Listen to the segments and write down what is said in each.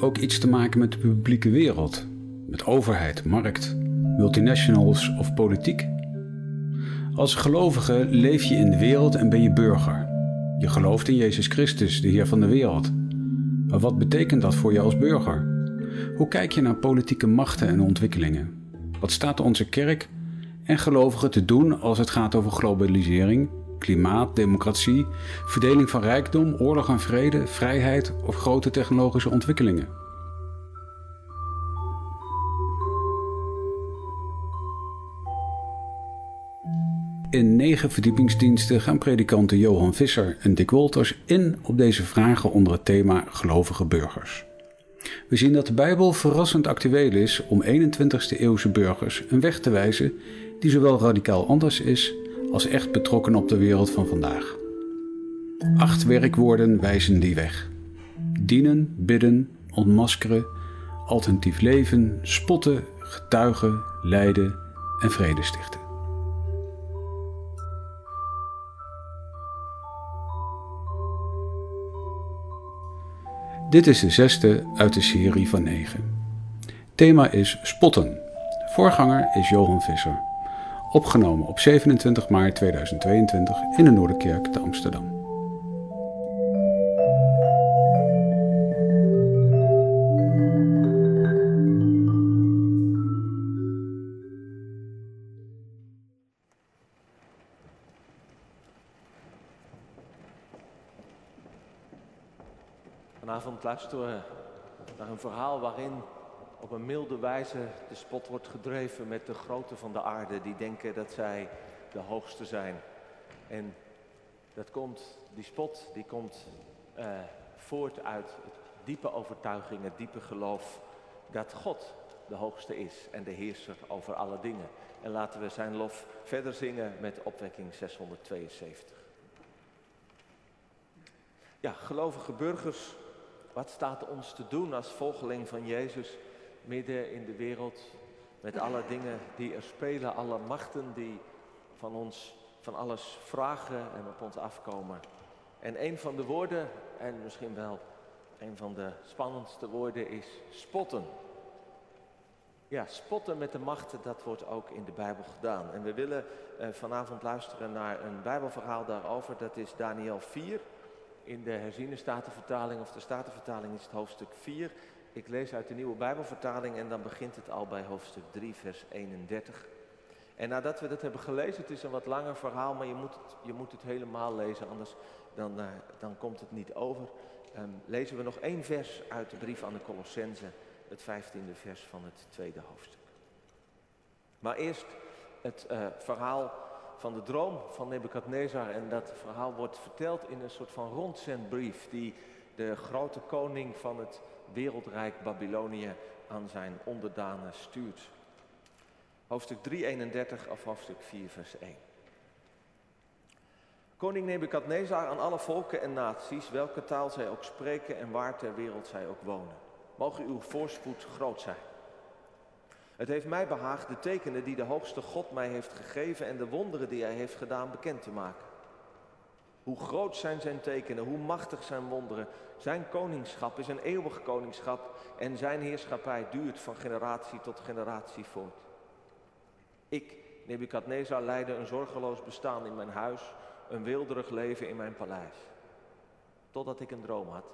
Ook iets te maken met de publieke wereld? Met overheid, markt, multinationals of politiek? Als gelovige leef je in de wereld en ben je burger. Je gelooft in Jezus Christus, de Heer van de wereld. Maar wat betekent dat voor je als burger? Hoe kijk je naar politieke machten en ontwikkelingen? Wat staat onze kerk en gelovigen te doen als het gaat over globalisering, klimaat, democratie, verdeling van rijkdom, oorlog en vrede, vrijheid of grote technologische ontwikkelingen? In negen verdiepingsdiensten gaan predikanten Johan Visser en Dick Wolters in op deze vragen onder het thema gelovige burgers. We zien dat de Bijbel verrassend actueel is om 21ste eeuwse burgers een weg te wijzen die zowel radicaal anders is als echt betrokken op de wereld van vandaag. Acht werkwoorden wijzen die weg: dienen, bidden, ontmaskeren, alternatief leven, spotten, getuigen, lijden en vrede stichten. Dit is de zesde uit de serie van negen. Thema is spotten. Voorganger is Johan Visser. Opgenomen op 27 maart 2022 in de Noorderkerk te Amsterdam. Vanavond luisteren naar een verhaal waarin op een milde wijze de spot wordt gedreven met de grote van de aarde die denken dat zij de hoogste zijn. En dat komt, die spot die komt eh, voort uit het diepe overtuiging, het diepe geloof dat God de hoogste is en de heerser over alle dingen. En laten we zijn lof verder zingen met opwekking 672. Ja, gelovige burgers wat staat ons te doen als volgeling van Jezus midden in de wereld met alle dingen die er spelen, alle machten die van ons van alles vragen en op ons afkomen. En een van de woorden, en misschien wel een van de spannendste woorden, is spotten. Ja, spotten met de machten, dat wordt ook in de Bijbel gedaan. En we willen eh, vanavond luisteren naar een Bijbelverhaal daarover. Dat is Daniel 4. In de herziene statenvertaling of de statenvertaling is het hoofdstuk 4. Ik lees uit de nieuwe Bijbelvertaling en dan begint het al bij hoofdstuk 3, vers 31. En nadat we dat hebben gelezen, het is een wat langer verhaal, maar je moet het, je moet het helemaal lezen, anders dan, uh, dan komt het niet over. Um, lezen we nog één vers uit de brief aan de Colossense, het vijftiende vers van het tweede hoofdstuk. Maar eerst het uh, verhaal van de droom van Nebukadnezar. En dat verhaal wordt verteld in een soort van rondzendbrief die de grote koning van het wereldrijk Babylonië aan zijn onderdanen stuurt. Hoofdstuk 3:31 of hoofdstuk 4, vers 1. Koning Nebukadnezar aan alle volken en naties, welke taal zij ook spreken en waar ter wereld zij ook wonen. Mogen uw voorspoed groot zijn. Het heeft mij behaagd de tekenen die de hoogste God mij heeft gegeven en de wonderen die hij heeft gedaan bekend te maken. Hoe groot zijn zijn tekenen, hoe machtig zijn wonderen. Zijn koningschap is een eeuwig koningschap en zijn heerschappij duurt van generatie tot generatie voort. Ik, Nebukadnezar, leidde een zorgeloos bestaan in mijn huis, een wilderig leven in mijn paleis. Totdat ik een droom had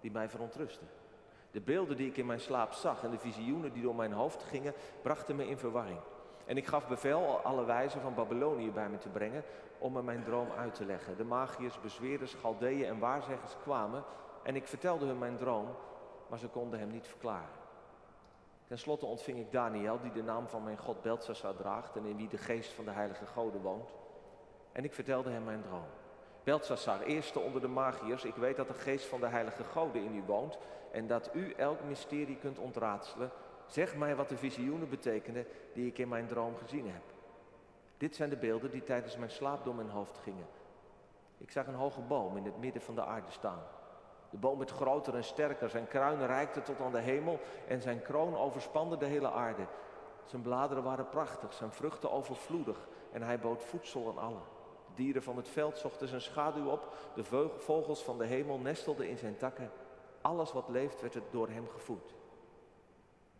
die mij verontrustte. De beelden die ik in mijn slaap zag en de visioenen die door mijn hoofd gingen, brachten me in verwarring. En ik gaf bevel alle wijzen van Babylonië bij me te brengen om me mijn droom uit te leggen. De magiërs, bezweerders, galdeeën en waarzeggers kwamen en ik vertelde hun mijn droom, maar ze konden hem niet verklaren. Ten slotte ontving ik Daniel, die de naam van mijn God Beltsassar draagt en in wie de geest van de heilige goden woont. En ik vertelde hem mijn droom. Beltsassar, eerste onder de magiërs, ik weet dat de geest van de heilige goden in u woont en dat u elk mysterie kunt ontraadselen. Zeg mij wat de visioenen betekenen die ik in mijn droom gezien heb. Dit zijn de beelden die tijdens mijn slaap door mijn hoofd gingen. Ik zag een hoge boom in het midden van de aarde staan. De boom werd groter en sterker, zijn kruin reikte tot aan de hemel en zijn kroon overspande de hele aarde. Zijn bladeren waren prachtig, zijn vruchten overvloedig en hij bood voedsel aan allen. Dieren van het veld zochten zijn schaduw op, de vogels van de hemel nestelden in zijn takken. Alles wat leeft werd door hem gevoed.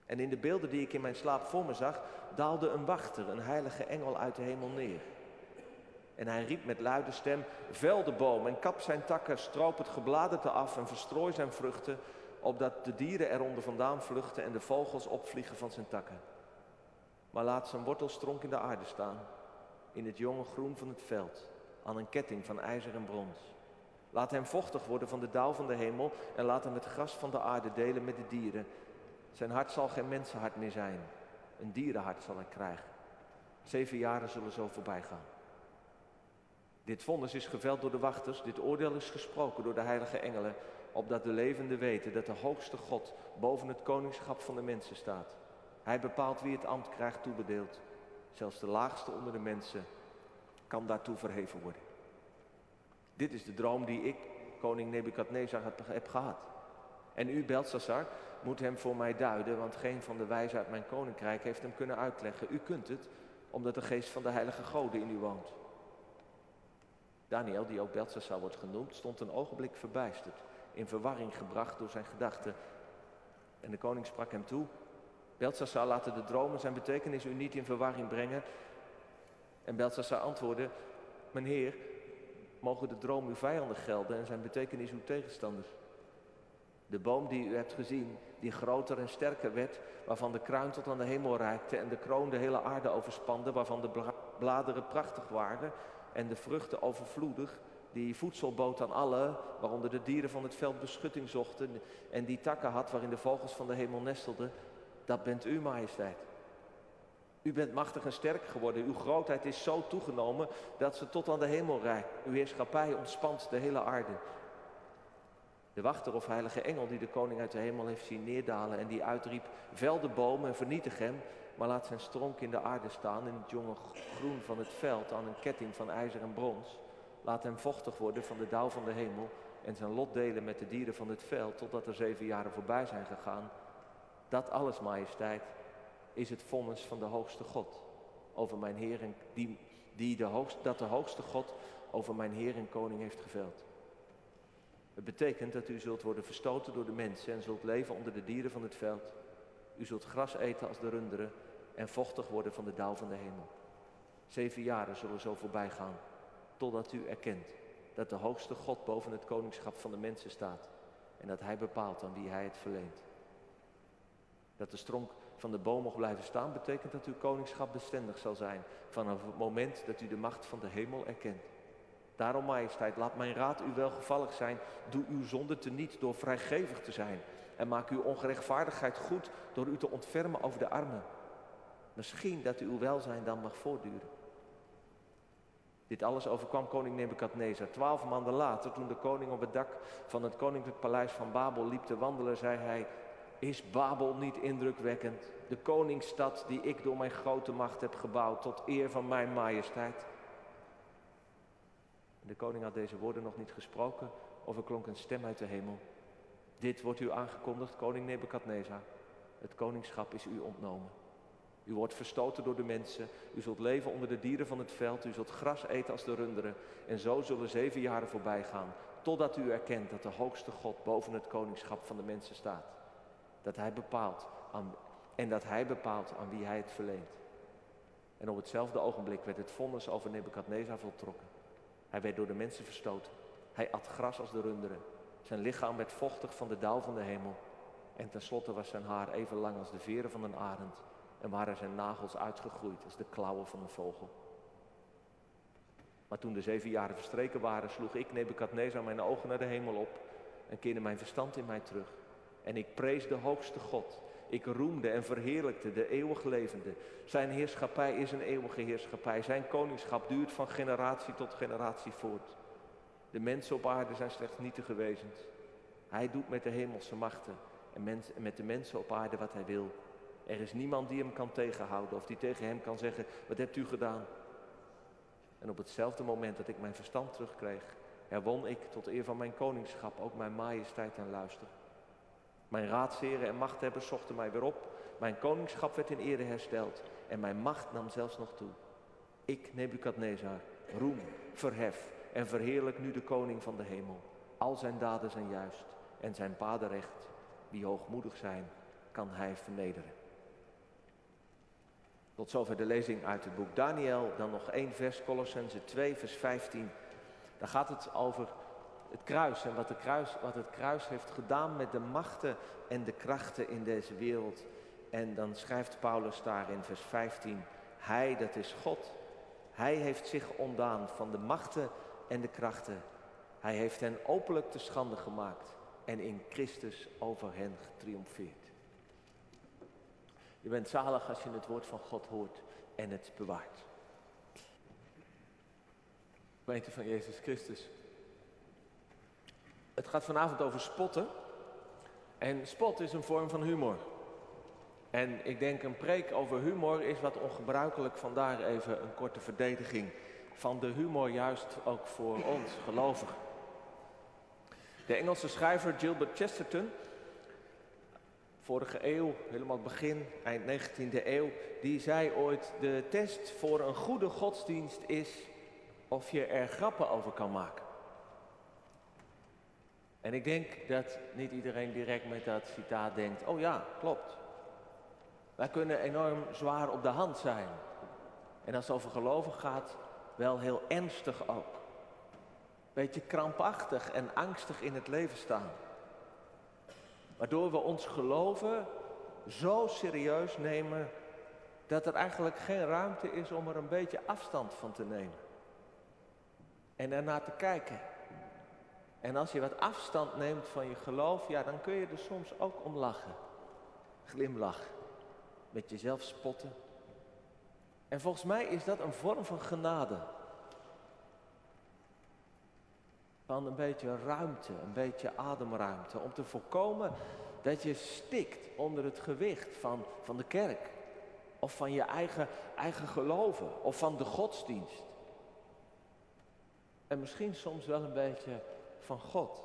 En in de beelden die ik in mijn slaap voor me zag, daalde een wachter, een heilige engel uit de hemel neer. En hij riep met luide stem, vel de boom en kap zijn takken, stroop het gebladerte af en verstrooi zijn vruchten, opdat de dieren eronder vandaan vluchten en de vogels opvliegen van zijn takken. Maar laat zijn wortelstronk in de aarde staan, in het jonge groen van het veld, aan een ketting van ijzer en brons. Laat hem vochtig worden van de dauw van de hemel en laat hem het gras van de aarde delen met de dieren. Zijn hart zal geen mensenhart meer zijn, een dierenhart zal hij krijgen. Zeven jaren zullen zo voorbij gaan. Dit vonnis is geveld door de wachters, dit oordeel is gesproken door de heilige engelen, opdat de levenden weten dat de hoogste God boven het koningschap van de mensen staat. Hij bepaalt wie het ambt krijgt toebedeeld. Zelfs de laagste onder de mensen kan daartoe verheven worden. Dit is de droom die ik, koning Nebukadnezar, heb gehad. En u, Belshazzar, moet hem voor mij duiden, want geen van de wijzen uit mijn koninkrijk heeft hem kunnen uitleggen. U kunt het, omdat de geest van de heilige goden in u woont. Daniel, die ook Belshazzar wordt genoemd, stond een ogenblik verbijsterd, in verwarring gebracht door zijn gedachten. En de koning sprak hem toe, Belshazzar laat de dromen zijn betekenis u niet in verwarring brengen. En Belshazzar antwoordde, mijn heer, mogen de droom uw vijanden gelden en zijn betekenis uw tegenstanders. De boom die u hebt gezien, die groter en sterker werd, waarvan de kruin tot aan de hemel reikte en de kroon de hele aarde overspande, waarvan de bladeren prachtig waren en de vruchten overvloedig, die voedsel bood aan alle, waaronder de dieren van het veld beschutting zochten, en die takken had waarin de vogels van de hemel nestelden, dat bent u, majesteit. U bent machtig en sterk geworden. Uw grootheid is zo toegenomen dat ze tot aan de hemel reikt. Uw heerschappij ontspant de hele aarde. De wachter of heilige engel die de koning uit de hemel heeft zien neerdalen en die uitriep, vel de boom en vernietig hem, maar laat zijn stronk in de aarde staan in het jonge groen van het veld aan een ketting van ijzer en brons. Laat hem vochtig worden van de dauw van de hemel en zijn lot delen met de dieren van het veld, totdat er zeven jaren voorbij zijn gegaan. Dat alles, majesteit, is het vonnis van de hoogste God over mijn Heer en die, die de hoogste, dat de hoogste God over mijn Heer en Koning heeft geveld. Het betekent dat u zult worden verstoten door de mensen en zult leven onder de dieren van het veld. U zult gras eten als de runderen en vochtig worden van de dauw van de hemel. Zeven jaren zullen zo voorbij gaan, totdat u erkent dat de hoogste God boven het koningschap van de mensen staat en dat Hij bepaalt aan wie Hij het verleent. Dat de stronk van de boom mocht blijven staan, betekent dat uw koningschap bestendig zal zijn vanaf het moment dat u de macht van de hemel erkent. Daarom, majesteit, laat mijn raad u welgevallig zijn. Doe uw zonde teniet door vrijgevig te zijn. En maak uw ongerechtvaardigheid goed door u te ontfermen over de armen. Misschien dat uw welzijn dan mag voortduren. Dit alles overkwam koning Nebukadnezar. Twaalf maanden later, toen de koning op het dak van het koninklijk paleis van Babel liep te wandelen, zei hij: Is Babel niet indrukwekkend? De koningsstad die ik door mijn grote macht heb gebouwd tot eer van mijn majesteit. De koning had deze woorden nog niet gesproken of er klonk een stem uit de hemel. Dit wordt u aangekondigd, koning Nebukadnezar. Het koningschap is u ontnomen. U wordt verstoten door de mensen. U zult leven onder de dieren van het veld. U zult gras eten als de runderen. En zo zullen zeven jaren voorbij gaan. Totdat u erkent dat de hoogste God boven het koningschap van de mensen staat. Dat hij bepaalt en dat hij bepaalt aan wie hij het verleent. En op hetzelfde ogenblik werd het vonnis over Nebukadnezar voltrokken. Hij werd door de mensen verstoten. Hij at gras als de runderen. Zijn lichaam werd vochtig van de dauw van de hemel. En tenslotte was zijn haar even lang als de veren van een arend. En waren zijn nagels uitgegroeid als de klauwen van een vogel. Maar toen de zeven jaren verstreken waren, sloeg ik Nebukadnezar mijn ogen naar de hemel op en keerde mijn verstand in mij terug. En ik prees de hoogste God. Ik roemde en verheerlijkte de eeuwig levende. Zijn heerschappij is een eeuwige heerschappij. Zijn koningschap duurt van generatie tot generatie voort. De mensen op aarde zijn slechts nietige wezens. Hij doet met de hemelse machten en, met de mensen op aarde wat hij wil. Er is niemand die hem kan tegenhouden of die tegen hem kan zeggen, wat hebt u gedaan? En op hetzelfde moment dat ik mijn verstand terugkreeg, herwon ik tot eer van mijn koningschap ook mijn majesteit en luister. Mijn raadsheren en machthebbers zochten mij weer op, mijn koningschap werd in ere hersteld en mijn macht nam zelfs nog toe. Ik, Nebukadnezar, roem, verhef en verheerlijk nu de koning van de hemel. Al zijn daden zijn juist En zijn padenrecht, wie hoogmoedig zijn, kan hij vernederen. Tot zover de lezing uit het boek Daniel. Dan nog één vers, Colossense 2, vers 15. Daar gaat het over het kruis en wat, kruis, wat het kruis heeft gedaan met de machten en de krachten in deze wereld. En dan schrijft Paulus daar in vers 15, Hij, dat is God, Hij heeft zich ontdaan van de machten en de krachten. Hij heeft hen openlijk te schande gemaakt en in Christus over hen getriomfeerd. Je bent zalig als je het woord van God hoort en het bewaart. Gemeente van Jezus Christus. Het gaat vanavond over spotten. En spot is een vorm van humor. En ik denk een preek over humor is wat ongebruikelijk. Vandaar even een korte verdediging van de humor, juist ook voor ons gelovigen. De Engelse schrijver Gilbert Chesterton, vorige eeuw, helemaal begin, eind 19e eeuw, die zei ooit: De test voor een goede godsdienst is of je er grappen over kan maken. En ik denk dat niet iedereen direct met dat citaat denkt: Oh ja, klopt. Wij kunnen enorm zwaar op de hand zijn. En als het over geloven gaat, wel heel ernstig ook. Beetje krampachtig en angstig in het leven staan. Waardoor we ons geloven zo serieus nemen dat er eigenlijk geen ruimte is om er een beetje afstand van te nemen. En ernaar te kijken. En als je wat afstand neemt van je geloof, ja, dan kun je er soms ook om lachen. Glimlachen. Met jezelf spotten. En volgens mij is dat een vorm van genade. Van een beetje ruimte, een beetje ademruimte. Om te voorkomen dat je stikt onder het gewicht van, van de kerk. Of van je eigen, eigen geloven. Of van de godsdienst. En misschien soms wel een beetje van God.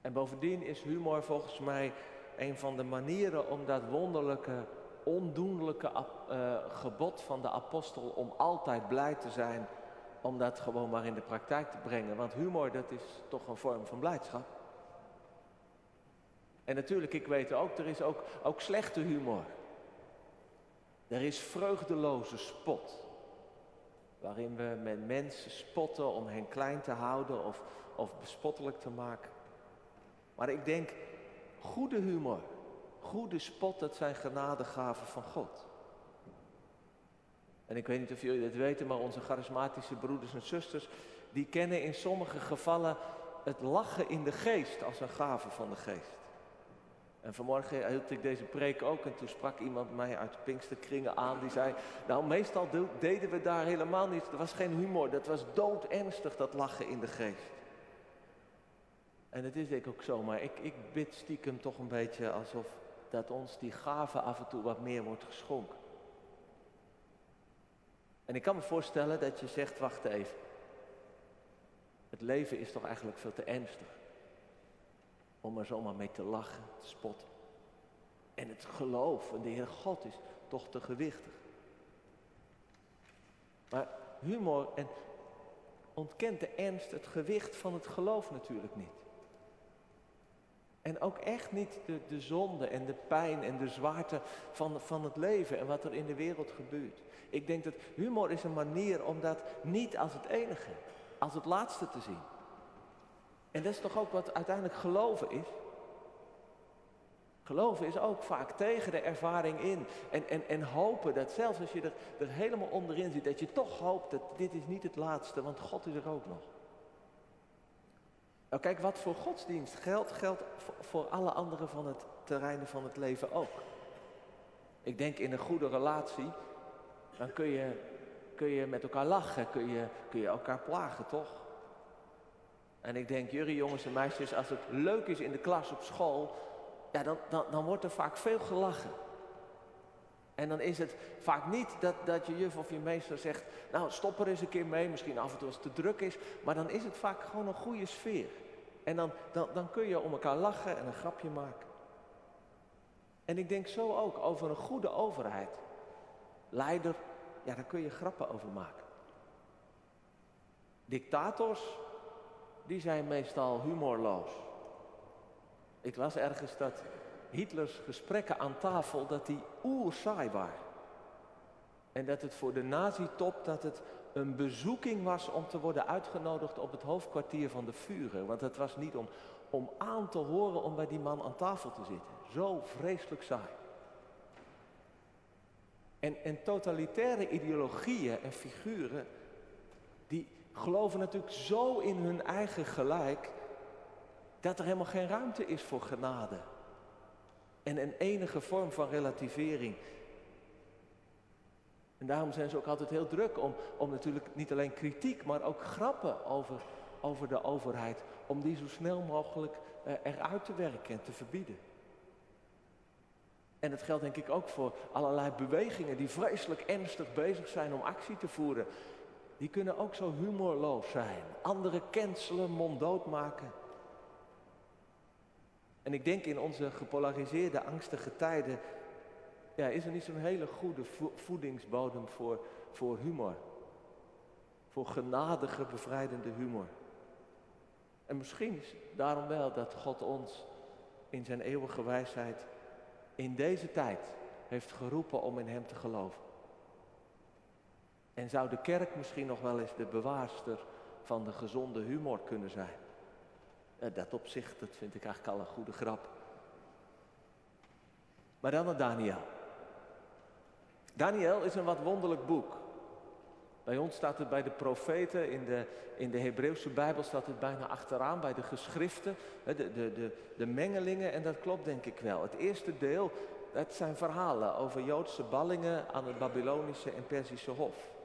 En bovendien is humor volgens mij een van de manieren om dat wonderlijke, ondoenlijke uh, gebod van de apostel om altijd blij te zijn, om dat gewoon maar in de praktijk te brengen. Want humor, dat is toch een vorm van blijdschap. En natuurlijk, ik weet ook, er is ook, ook slechte humor. Er is vreugdeloze spot waarin we met mensen spotten om hen klein te houden of, of bespottelijk te maken. Maar ik denk, goede humor, goede spot, dat zijn genadegaven van God. En ik weet niet of jullie dat weten, maar onze charismatische broeders en zusters, die kennen in sommige gevallen het lachen in de geest als een gave van de geest. En vanmorgen hield ik deze preek ook en toen sprak iemand mij uit Pinksterkringen aan. Die zei, nou meestal deden we daar helemaal niet. Er was geen humor, dat was doodernstig dat lachen in de geest. En het is denk ik ook zo, maar ik, ik bid stiekem toch een beetje alsof dat ons die gave af en toe wat meer wordt geschonken. En ik kan me voorstellen dat je zegt, wacht even. Het leven is toch eigenlijk veel te ernstig om er zomaar mee te lachen, te spotten. En het geloof in de Heer God is toch te gewichtig. Maar humor en ontkent de ernst het gewicht van het geloof natuurlijk niet. En ook echt niet de, de zonde en de pijn en de zwaarte van, van het leven en wat er in de wereld gebeurt. Ik denk dat humor is een manier om dat niet als het enige, als het laatste te zien. En dat is toch ook wat uiteindelijk geloven is? Geloven is ook vaak tegen de ervaring in. En, en, en hopen dat zelfs als je er, er helemaal onderin zit, dat je toch hoopt dat dit is niet het laatste, want God is er ook nog. Nou kijk, wat voor godsdienst geldt, geldt voor, alle anderen van het terreinen van het leven ook. Ik denk in een goede relatie, dan kun je, kun je met elkaar lachen, kun je, kun je elkaar plagen, toch? En ik denk, jullie jongens en meisjes, als het leuk is in de klas op school, ja, dan, dan, dan wordt er vaak veel gelachen. En dan is het vaak niet dat, dat je juf of je meester zegt, nou stop er eens een keer mee, misschien af en toe als het te druk is, maar dan is het vaak gewoon een goede sfeer. En dan, dan, dan kun je om elkaar lachen en een grapje maken. En ik denk zo ook over een goede overheid. Leider, ja, daar kun je grappen over maken. Dictators, die zijn meestal humorloos. Ik las ergens dat Hitlers gesprekken aan tafel, dat die oerzaai waren. En dat het voor de nazi-top dat het een bezoeking was om te worden uitgenodigd op het hoofdkwartier van de Führer. Want het was niet om, om aan te horen om bij die man aan tafel te zitten. Zo vreselijk saai. En, en totalitaire ideologieën en figuren, geloven natuurlijk zo in hun eigen gelijk, dat er helemaal geen ruimte is voor genade. En een enige vorm van relativering. En daarom zijn ze ook altijd heel druk om, om natuurlijk niet alleen kritiek, maar ook grappen over, over de overheid. Om die zo snel mogelijk eh, eruit te werken en te verbieden. En dat geldt denk ik ook voor allerlei bewegingen die vreselijk ernstig bezig zijn om actie te voeren. Die kunnen ook zo humorloos zijn. Anderen cancelen, monddood maken. En ik denk in onze gepolariseerde, angstige tijden ja, is er niet zo'n hele goede voedingsbodem voor, voor humor. Voor genadige, bevrijdende humor. En misschien is daarom wel dat God ons in zijn eeuwige wijsheid in deze tijd heeft geroepen om in Hem te geloven. En zou de kerk misschien nog wel eens de bewaarster van de gezonde humor kunnen zijn? Dat op zich, dat vind ik eigenlijk al een goede grap. Maar dan naar Daniel. Daniel is een wat wonderlijk boek. Bij ons staat het bij de profeten, in de, in de Hebreeuwse Bijbel staat het bijna achteraan, bij de geschriften, de, de, de, de mengelingen, en dat klopt denk ik wel. Het eerste deel, dat zijn verhalen over Joodse ballingen aan het Babylonische en Perzische hof.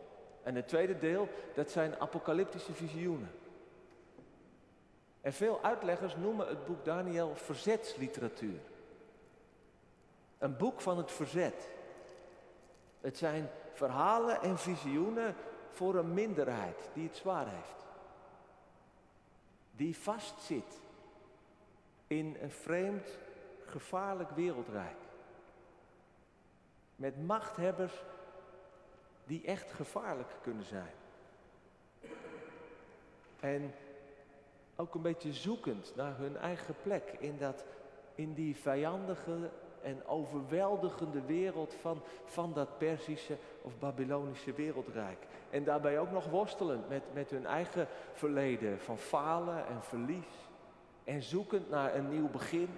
En het tweede deel, dat zijn apocalyptische visioenen. En veel uitleggers noemen het boek Daniel verzetsliteratuur. Een boek van het verzet. Het zijn verhalen en visioenen voor een minderheid die het zwaar heeft. Die vastzit in een vreemd, gevaarlijk wereldrijk. Met machthebbers die echt gevaarlijk kunnen zijn. En ook een beetje zoekend naar hun eigen plek in, dat, in die vijandige en overweldigende wereld van, van dat Perzische of Babylonische wereldrijk. En daarbij ook nog worstelend met, met hun eigen verleden van falen en verlies. En zoekend naar een nieuw begin.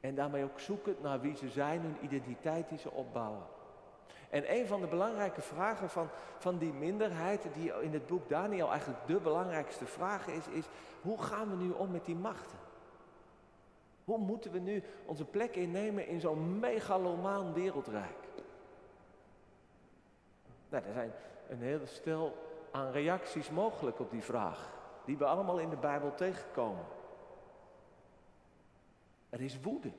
En daarmee ook zoekend naar wie ze zijn, hun identiteit die ze opbouwen. En een van de belangrijke vragen van, van die minderheid, die in het boek Daniel eigenlijk de belangrijkste vraag is, is hoe gaan we nu om met die machten? Hoe moeten we nu onze plek innemen in zo'n megalomaan wereldrijk? Nou, er zijn een hele stel aan reacties mogelijk op die vraag, die we allemaal in de Bijbel tegenkomen. Er is woede.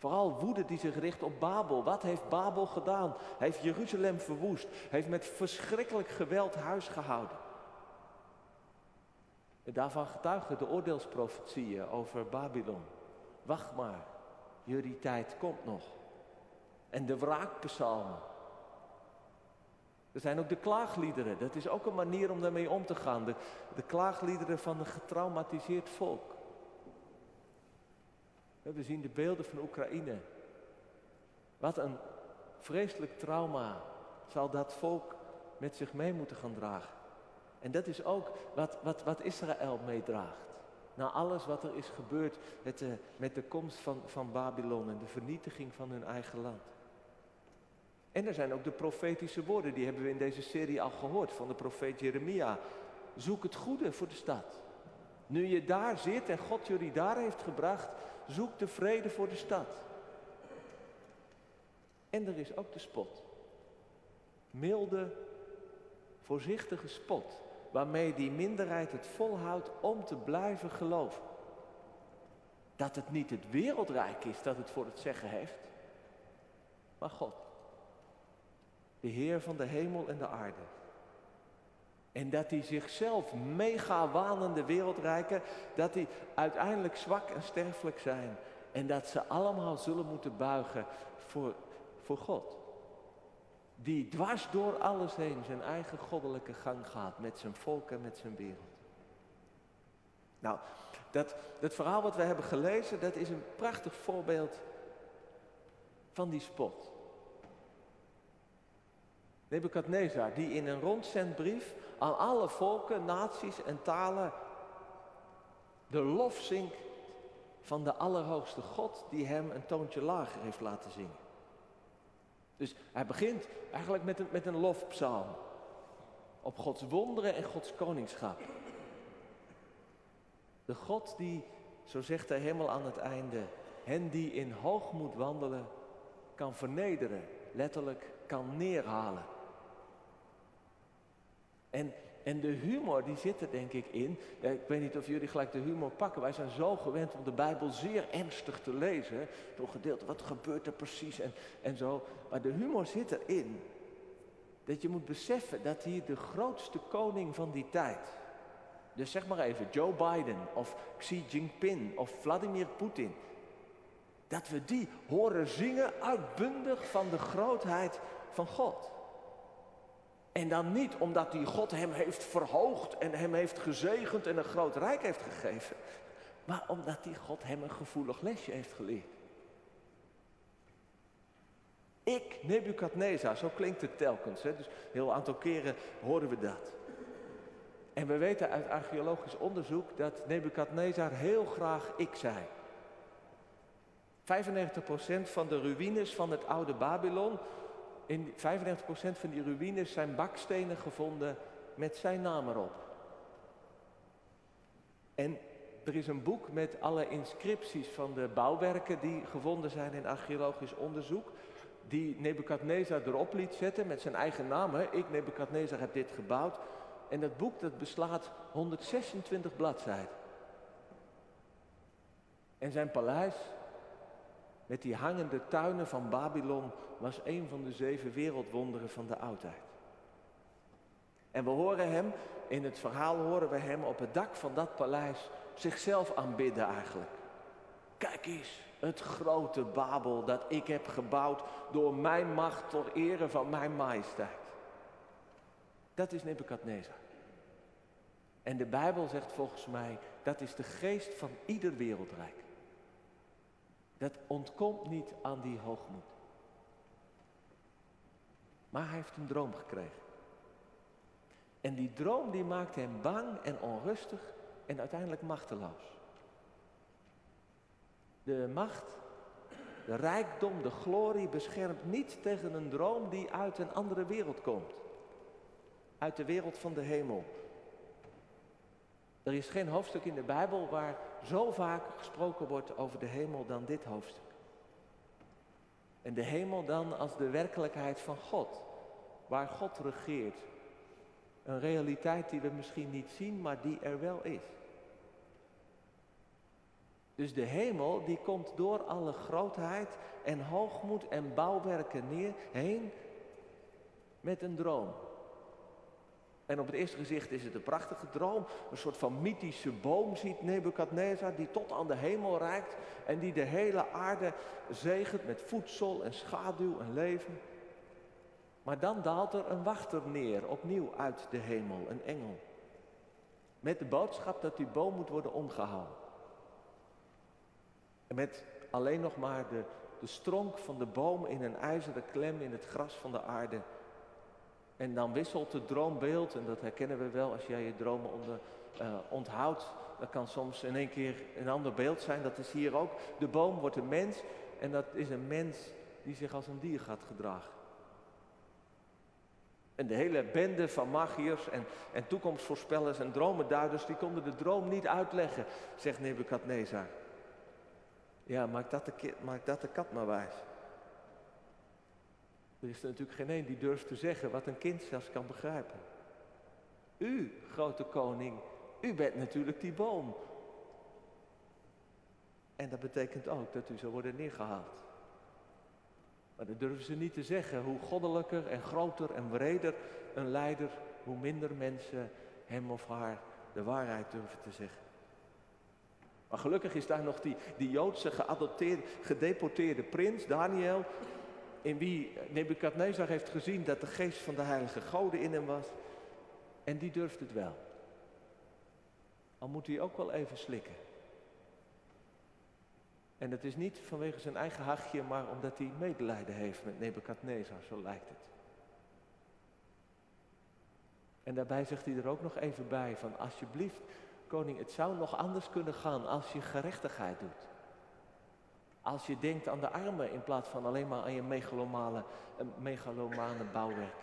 Vooral woede die zich richt op Babel. Wat heeft Babel gedaan? Heeft Jeruzalem verwoest. Heeft met verschrikkelijk geweld huis gehouden. En daarvan getuigen de oordeelsprofetieën over Babylon. Wacht maar, jullie tijd komt nog. En de wraakpsalmen. Er zijn ook de klaagliederen. Dat is ook een manier om daarmee om te gaan. De, de klaagliederen van een getraumatiseerd volk. We zien de beelden van Oekraïne. Wat een vreselijk trauma zal dat volk met zich mee moeten gaan dragen. En dat is ook wat, wat, wat Israël meedraagt. Na alles wat er is gebeurd met de, met de komst van, van Babylon en de vernietiging van hun eigen land. En er zijn ook de profetische woorden, die hebben we in deze serie al gehoord van de profeet Jeremia. Zoek het goede voor de stad. Nu je daar zit en God jullie daar heeft gebracht, zoek de vrede voor de stad. En er is ook de spot. Milde, voorzichtige spot waarmee die minderheid het volhoudt om te blijven geloven. Dat het niet het wereldrijk is dat het voor het zeggen heeft, maar God. De Heer van de hemel en de aarde. En dat hij zichzelf mega wanende wereldrijken, dat die uiteindelijk zwak en sterfelijk zijn. En dat ze allemaal zullen moeten buigen voor, voor God. Die dwars door alles heen zijn eigen goddelijke gang gaat met zijn volk en met zijn wereld. Nou, dat, dat verhaal wat we hebben gelezen, dat is een prachtig voorbeeld van die spot. Nebukadnezar, die in een rondzendbrief aan alle volken, naties en talen de lof zingt van de Allerhoogste God die hem een toontje lager heeft laten zingen. Dus hij begint eigenlijk met een, met een lofpsalm op Gods wonderen en Gods koningschap. De God die, zo zegt hij helemaal aan het einde, hen die in hoogmoed wandelen, kan vernederen, letterlijk kan neerhalen. En, en de humor die zit er denk ik in. Ik weet niet of jullie gelijk de humor pakken. Wij zijn zo gewend om de Bijbel zeer ernstig te lezen. Door gedeelte, wat gebeurt er precies en, en zo. Maar de humor zit erin. Dat je moet beseffen dat hier de grootste koning van die tijd. Dus zeg maar even Joe Biden of Xi Jinping of Vladimir Poetin. Dat we die horen zingen uitbundig van de grootheid van God. En dan niet omdat die God hem heeft verhoogd en hem heeft gezegend en een groot rijk heeft gegeven. Maar omdat die God hem een gevoelig lesje heeft geleerd. Ik, Nebukadnezar, zo klinkt het telkens. Hè? Dus een heel aantal keren horen we dat. En we weten uit archeologisch onderzoek dat Nebukadnezar heel graag ik zei. 95% van de ruïnes van het oude Babylon in 95% van die ruïnes zijn bakstenen gevonden met zijn naam erop. En er is een boek met alle inscripties van de bouwwerken die gevonden zijn in archeologisch onderzoek. Die Nebukadnezar erop liet zetten met zijn eigen naam. Ik, Nebukadnezar, heb dit gebouwd. En dat boek dat beslaat 126 bladzijden. En zijn paleis met die hangende tuinen van Babylon was een van de zeven wereldwonderen van de oudheid. En we horen hem, in het verhaal horen we hem op het dak van dat paleis zichzelf aanbidden eigenlijk. Kijk eens, het grote Babel dat ik heb gebouwd door mijn macht tot ere van mijn majesteit. Dat is Nebuchadnezzar. En de Bijbel zegt volgens mij, dat is de geest van ieder wereldrijk. Dat ontkomt niet aan die hoogmoed. Maar hij heeft een droom gekregen. En die droom die maakt hem bang en onrustig en uiteindelijk machteloos. De macht, de rijkdom, de glorie beschermt niet tegen een droom die uit een andere wereld komt. Uit de wereld van de hemel. Er is geen hoofdstuk in de Bijbel waar zo vaak gesproken wordt over de hemel dan dit hoofdstuk. En de hemel dan als de werkelijkheid van God, waar God regeert. Een realiteit die we misschien niet zien, maar die er wel is. Dus de hemel die komt door alle grootheid en hoogmoed en bouwwerken neer, heen met een droom. En op het eerste gezicht is het een prachtige droom. Een soort van mythische boom ziet Nebukadnezar die tot aan de hemel reikt. En die de hele aarde zegent met voedsel en schaduw en leven. Maar dan daalt er een wachter neer, opnieuw uit de hemel, een engel. Met de boodschap dat die boom moet worden omgehouden. En met alleen nog maar de, de stronk van de boom in een ijzeren klem in het gras van de aarde en dan wisselt het droombeeld, en dat herkennen we wel als jij je dromen uh, onthoudt. Dat kan soms in één keer een ander beeld zijn. Dat is hier ook. De boom wordt een mens en dat is een mens die zich als een dier gaat gedragen. En de hele bende van magiërs en, en toekomstvoorspellers en dromenduiders, die konden de droom niet uitleggen, zegt Nebukadnezar. Ja, maak dat de, maak dat de kat maar wijs. Er is er natuurlijk geen een die durft te zeggen wat een kind zelfs kan begrijpen. U, grote koning, u bent natuurlijk die boom. En dat betekent ook dat u zal worden neergehaald. Maar dat durven ze niet te zeggen. Hoe goddelijker en groter en breder een leider, hoe minder mensen hem of haar de waarheid durven te zeggen. Maar gelukkig is daar nog die, die Joodse geadopteerde, gedeporteerde prins, Daniel, in wie Nebukadnezar heeft gezien dat de geest van de heilige goden in hem was. En die durft het wel. Al moet hij ook wel even slikken. En dat is niet vanwege zijn eigen hachje, maar omdat hij medelijden heeft met Nebukadnezar, zo lijkt het. En daarbij zegt hij er ook nog even bij van alsjeblieft, koning, het zou nog anders kunnen gaan als je gerechtigheid doet. Als je denkt aan de armen in plaats van alleen maar aan je megalomane, megalomane bouwwerk.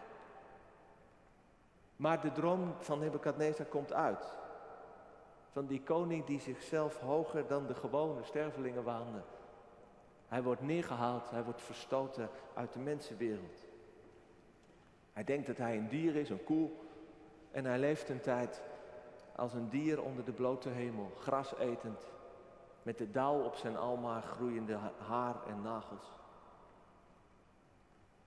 Maar de droom van Nebukadnezar komt uit. Van die koning die zichzelf hoger dan de gewone stervelingen waande. Hij wordt neergehaald, hij wordt verstoten uit de mensenwereld. Hij denkt dat hij een dier is, een koe. En hij leeft een tijd als een dier onder de blote hemel, gras etend, met de dauw op zijn almaar groeiende haar en nagels.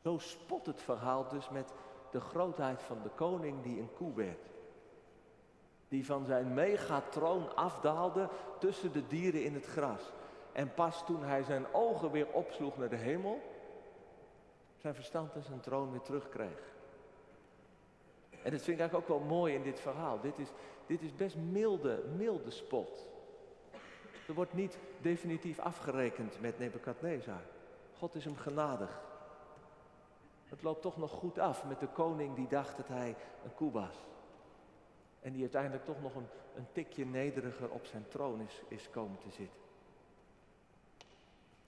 Zo spot het verhaal dus met de grootheid van de koning die een koe werd. Die van zijn megatroon afdaalde tussen de dieren in het gras. En pas toen hij zijn ogen weer opsloeg naar de hemel, zijn verstand en zijn troon weer terugkreeg. En dat vind ik eigenlijk ook wel mooi in dit verhaal. Dit is, dit is best milde, milde spot. Er wordt niet definitief afgerekend met Nebukadnezar. God is hem genadig. Het loopt toch nog goed af met de koning die dacht dat hij een koe was. En die uiteindelijk toch nog een, een tikje nederiger op zijn troon is, is komen te zitten.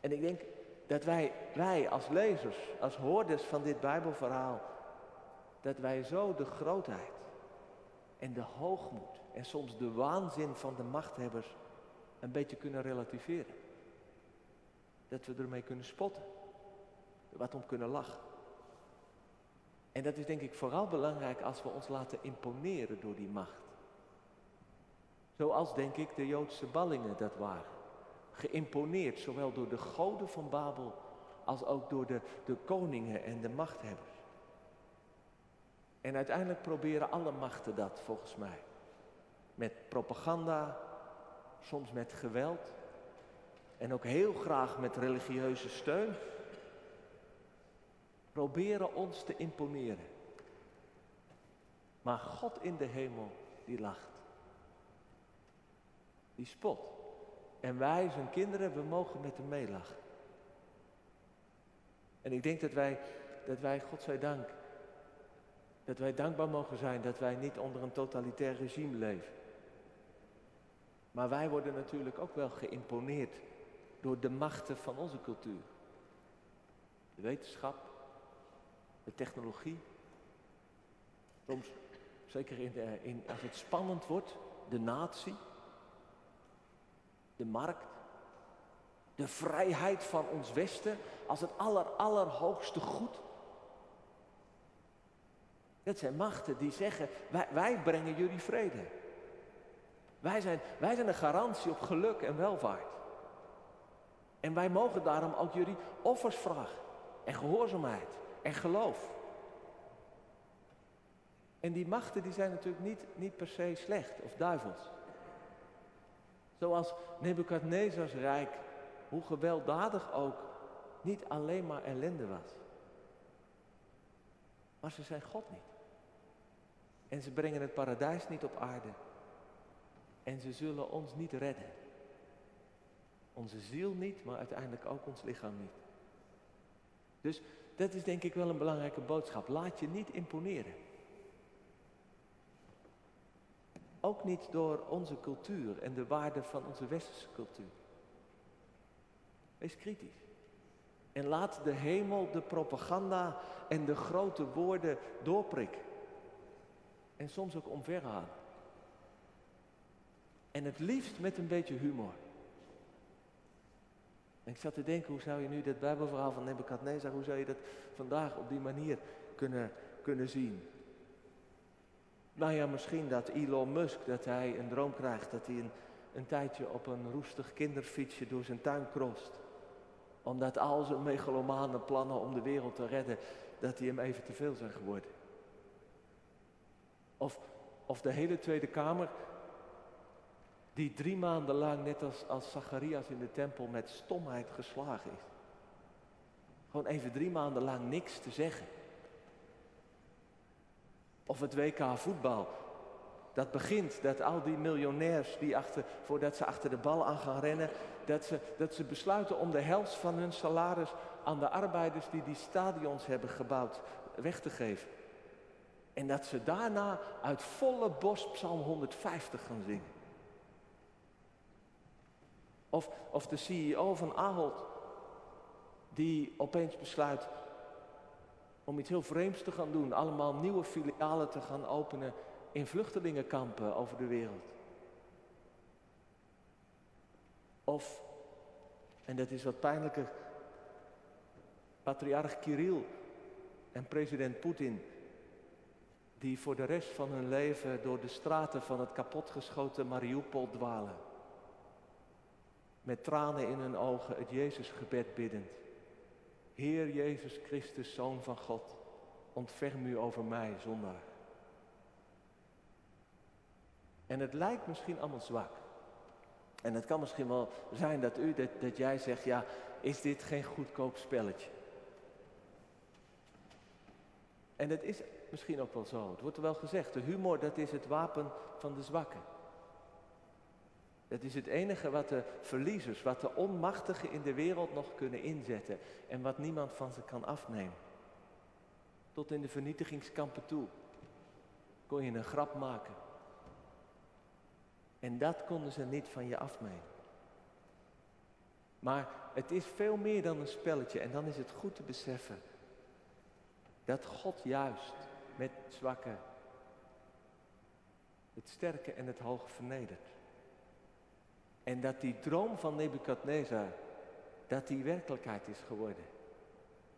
En ik denk dat wij, wij als lezers, als hoorders van dit Bijbelverhaal, dat wij zo de grootheid en de hoogmoed en soms de waanzin van de machthebbers een beetje kunnen relativeren. Dat we ermee kunnen spotten, wat om kunnen lachen. En dat is denk ik vooral belangrijk als we ons laten imponeren door die macht. Zoals denk ik de Joodse ballingen dat waren. Geïmponeerd zowel door de goden van Babel als ook door de, de koningen en de machthebbers. En uiteindelijk proberen alle machten dat volgens mij. Met propaganda, soms met geweld en ook heel graag met religieuze steun proberen ons te imponeren. Maar God in de hemel, die lacht. Die spot. En wij, zijn kinderen, we mogen met hem meelachen. En ik denk dat wij, dat wij, God zij dank, dat wij dankbaar mogen zijn dat wij niet onder een totalitair regime leven. Maar wij worden natuurlijk ook wel geïmponeerd door de machten van onze cultuur. De wetenschap, de technologie. Soms, zeker in, de, in, als het spannend wordt, de natie, de markt, de vrijheid van ons Westen als het aller, allerhoogste goed. Dat zijn machten die zeggen, wij, wij brengen jullie vrede. Wij zijn, wij zijn een garantie op geluk en welvaart. En wij mogen daarom ook jullie offers vragen en gehoorzaamheid en geloof. En die machten die zijn natuurlijk niet, niet per se slecht of duivels. Zoals Nebukadnezars rijk, hoe gewelddadig ook, niet alleen maar ellende was. Maar ze zijn God niet. En ze brengen het paradijs niet op aarde. En ze zullen ons niet redden. Onze ziel niet, maar uiteindelijk ook ons lichaam niet. Dus dat is denk ik wel een belangrijke boodschap. Laat je niet imponeren. Ook niet door onze cultuur en de waarde van onze westerse cultuur. Wees kritisch. En laat de hemel de propaganda en de grote woorden doorprikken. En soms ook omverhalen. En het liefst met een beetje humor. En ik zat te denken, hoe zou je nu dit Bijbelverhaal van Nebuchadnezzar, hoe zou je dat vandaag op die manier kunnen, kunnen zien? Nou ja, misschien dat Elon Musk, dat hij een droom krijgt, dat hij een, een tijdje op een roestig kinderfietsje door zijn tuin krost. Omdat al zijn megalomane plannen om de wereld te redden, dat die hem even te veel zijn geworden. Of, of de hele Tweede Kamer die drie maanden lang, net als, als Zacharias in de tempel, met stomheid geslagen is. Gewoon even drie maanden lang niks te zeggen. Of het WK voetbal. Dat begint dat al die miljonairs, die achter, voordat ze achter de bal aan gaan rennen, dat ze, dat ze besluiten om de helft van hun salaris aan de arbeiders die die stadions hebben gebouwd weg te geven. En dat ze daarna uit volle bos Psalm 150 gaan zingen. Of, of de CEO van Ahold, die opeens besluit om iets heel vreemds te gaan doen. Allemaal nieuwe filialen te gaan openen in vluchtelingenkampen over de wereld. Of, en dat is wat pijnlijker, patriarch Kirill en president Poetin, die voor de rest van hun leven door de straten van het kapotgeschoten Mariupol dwalen. Met tranen in hun ogen het Jezusgebed biddend. Heer Jezus Christus, Zoon van God, ontferm u over mij zondaar. En het lijkt misschien allemaal zwak. En het kan misschien wel zijn dat u, dat, dat jij zegt, ja, is dit geen goedkoop spelletje? En het is misschien ook wel zo. Het wordt er wel gezegd, de humor dat is het wapen van de zwakken. Het is het enige wat de verliezers, wat de onmachtigen in de wereld nog kunnen inzetten en wat niemand van ze kan afnemen. Tot in de vernietigingskampen toe kon je een grap maken. En dat konden ze niet van je afnemen. Maar het is veel meer dan een spelletje en dan is het goed te beseffen dat God juist met zwakke het sterke en het hoge vernedert. En dat die droom van Nebukadnezar, dat die werkelijkheid is geworden.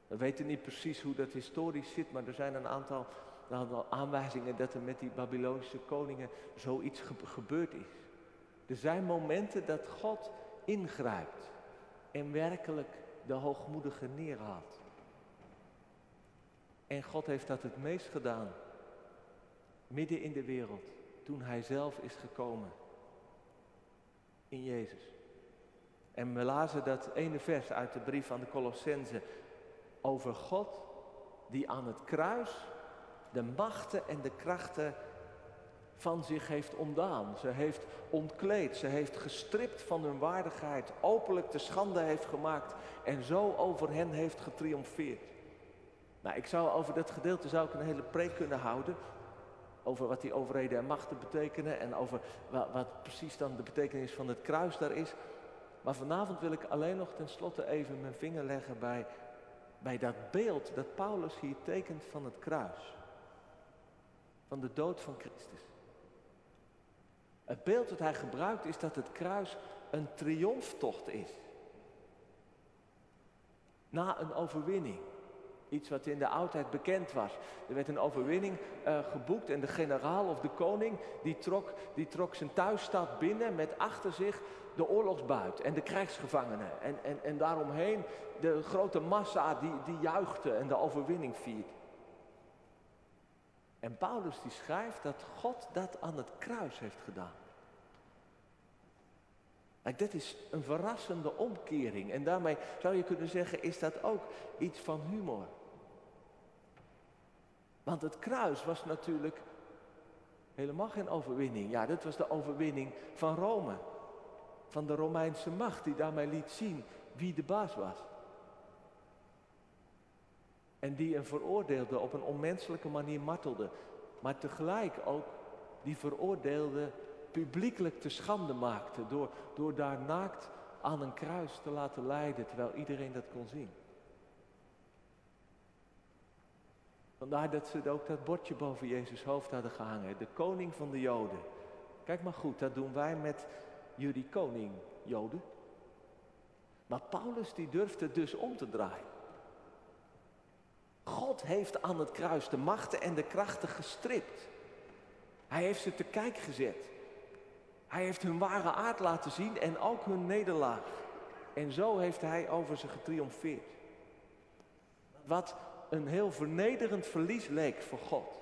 We weten niet precies hoe dat historisch zit, maar er zijn een aantal, aanwijzingen dat er met die Babylonische koningen zoiets gebeurd is. Er zijn momenten dat God ingrijpt en werkelijk de hoogmoedige neerhaalt. En God heeft dat het meest gedaan, midden in de wereld, toen Hij zelf is gekomen in Jezus. En we lazen dat ene vers uit de brief aan de Colossense over God die aan het kruis de machten en de krachten van zich heeft ontdaan. Ze heeft ontkleed, ze heeft gestript van hun waardigheid, openlijk de schande heeft gemaakt en zo over hen heeft getriomfeerd. Nou, ik zou over dat gedeelte zou ik een hele preek kunnen houden, over wat die overheden en machten betekenen en over wat, wat, precies dan de betekenis van het kruis daar is. Maar vanavond wil ik alleen nog tenslotte even mijn vinger leggen bij, bij dat beeld dat Paulus hier tekent van het kruis. Van de dood van Christus. Het beeld dat hij gebruikt is dat het kruis een triomftocht is. Na een overwinning. Iets wat in de oudheid bekend was. Er werd een overwinning uh, geboekt en de generaal of de koning die trok, die trok zijn thuisstad binnen met achter zich de oorlogsbuit en de krijgsgevangenen. En, en, en daaromheen de grote massa die, die juichte en de overwinning viert. En Paulus die schrijft dat God dat aan het kruis heeft gedaan. Kijk, dit is een verrassende omkering. En daarmee zou je kunnen zeggen, is dat ook iets van humor. Want het kruis was natuurlijk helemaal geen overwinning. Ja, dit was de overwinning van Rome. Van de Romeinse macht die daarmee liet zien wie de baas was. En die een veroordeelde op een onmenselijke manier martelde. Maar tegelijk ook die veroordeelde publiekelijk te schande maakte. Door, door daar naakt aan een kruis te laten lijden terwijl iedereen dat kon zien. Vandaar dat ze ook dat bordje boven Jezus hoofd hadden gehangen. De koning van de Joden. Kijk maar goed, dat doen wij met jullie koning Joden. Maar Paulus die durfde dus om te draaien. God heeft aan het kruis de machten en de krachten gestript. Hij heeft ze te kijk gezet. Hij heeft hun ware aard laten zien en ook hun nederlaag. En zo heeft hij over ze getriomfeerd. Wat een heel vernederend verlies leek voor God.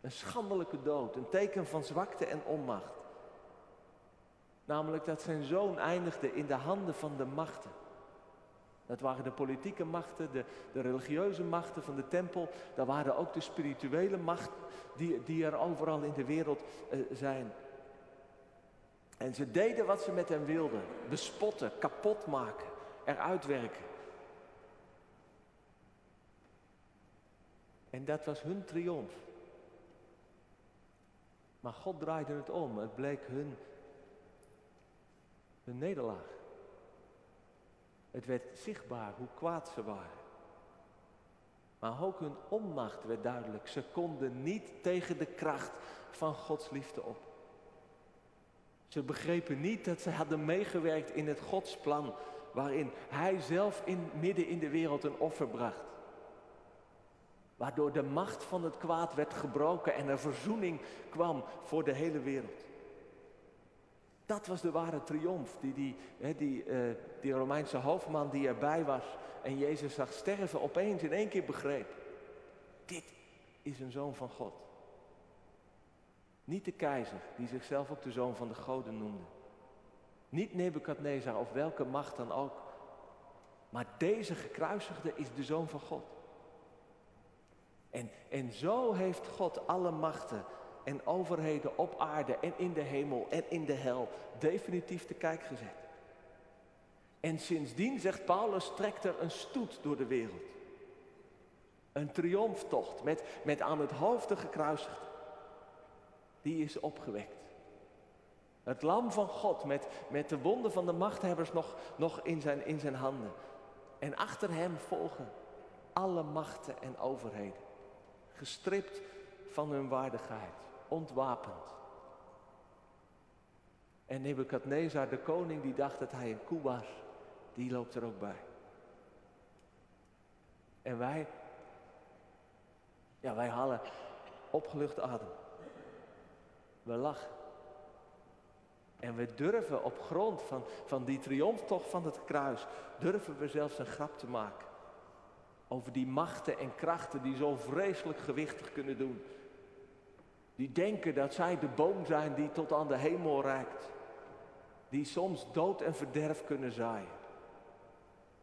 Een schandelijke dood, een teken van zwakte en onmacht. Namelijk dat zijn zoon eindigde in de handen van de machten. Dat waren de politieke machten, de, de religieuze machten van de tempel. Dat waren ook de spirituele machten die, die er overal in de wereld uh, zijn. En ze deden wat ze met hem wilden. Bespotten, kapot maken, eruit werken. En dat was hun triomf. Maar God draaide het om. Het bleek hun, hun nederlaag. Het werd zichtbaar hoe kwaad ze waren. Maar ook hun onmacht werd duidelijk. Ze konden niet tegen de kracht van Gods liefde op. Ze begrepen niet dat ze hadden meegewerkt in het Godsplan waarin Hij zelf in, midden in de wereld een offer bracht. Waardoor de macht van het kwaad werd gebroken en er verzoening kwam voor de hele wereld. Dat was de ware triomf die die, die, uh, die Romeinse hoofdman die erbij was en Jezus zag sterven opeens in één keer begreep. Dit is een zoon van God. Niet de keizer, die zichzelf ook de zoon van de goden noemde. Niet Nebukadnezar of welke macht dan ook. Maar deze gekruisigde is de zoon van God. En, en zo heeft God alle machten en overheden op aarde en in de hemel en in de hel definitief te kijk gezet. En sindsdien, zegt Paulus, trekt er een stoet door de wereld. Een triomftocht met, met aan het hoofd de gekruisigde. Die is opgewekt. Het lam van God met, met de wonden van de machthebbers nog, nog in, zijn, in zijn handen. En achter hem volgen alle machten en overheden. Gestript van hun waardigheid, ontwapend. En Nebukadnezar, de koning, die dacht dat hij een koe was, die loopt er ook bij. En wij, ja, wij halen opgelucht adem. We lachen. En we durven op grond van, van die triomftocht van het kruis, durven we zelfs een grap te maken. Over die machten en krachten die zo vreselijk gewichtig kunnen doen. Die denken dat zij de boom zijn die tot aan de hemel reikt. Die soms dood en verderf kunnen zaaien.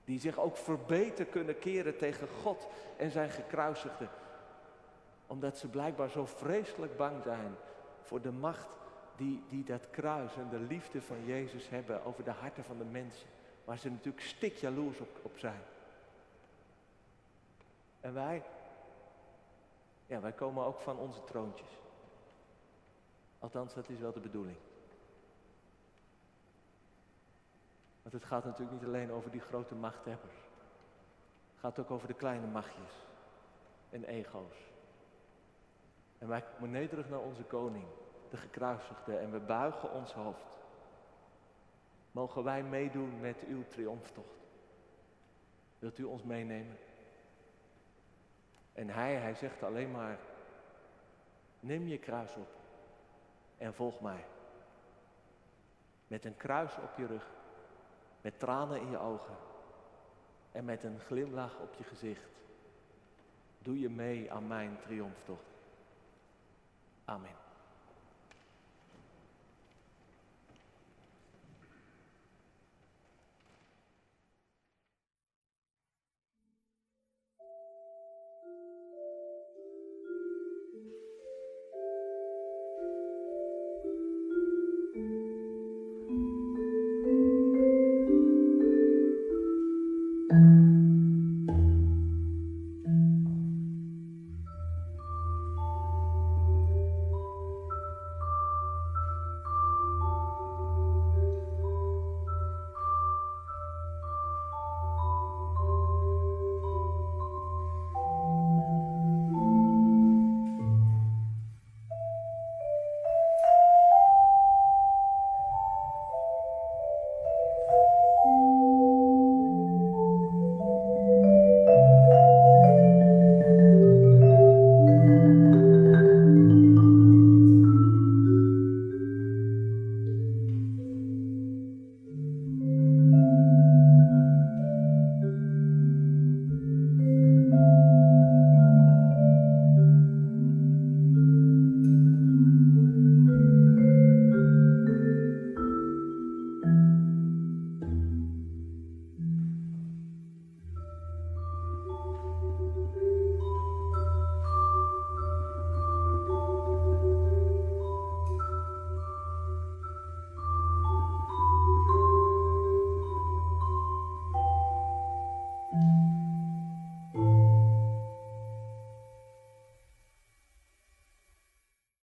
Die zich ook verbeten kunnen keren tegen God en zijn gekruisigde. Omdat ze blijkbaar zo vreselijk bang zijn voor de macht die, die dat kruis en de liefde van Jezus hebben over de harten van de mensen. Waar ze natuurlijk stikjaloers op, op zijn. En wij, ja, wij komen ook van onze troontjes. Althans, dat is wel de bedoeling. Want het gaat natuurlijk niet alleen over die grote machthebbers. Het gaat ook over de kleine machtjes en ego's. En wij komen nederig naar onze koning, de gekruisigde, en we buigen ons hoofd. Mogen wij meedoen met uw triomftocht? Wilt u ons meenemen? En hij, hij zegt alleen maar, neem je kruis op en volg mij. Met een kruis op je rug, met tranen in je ogen en met een glimlach op je gezicht. Doe je mee aan mijn triomftocht. Amen.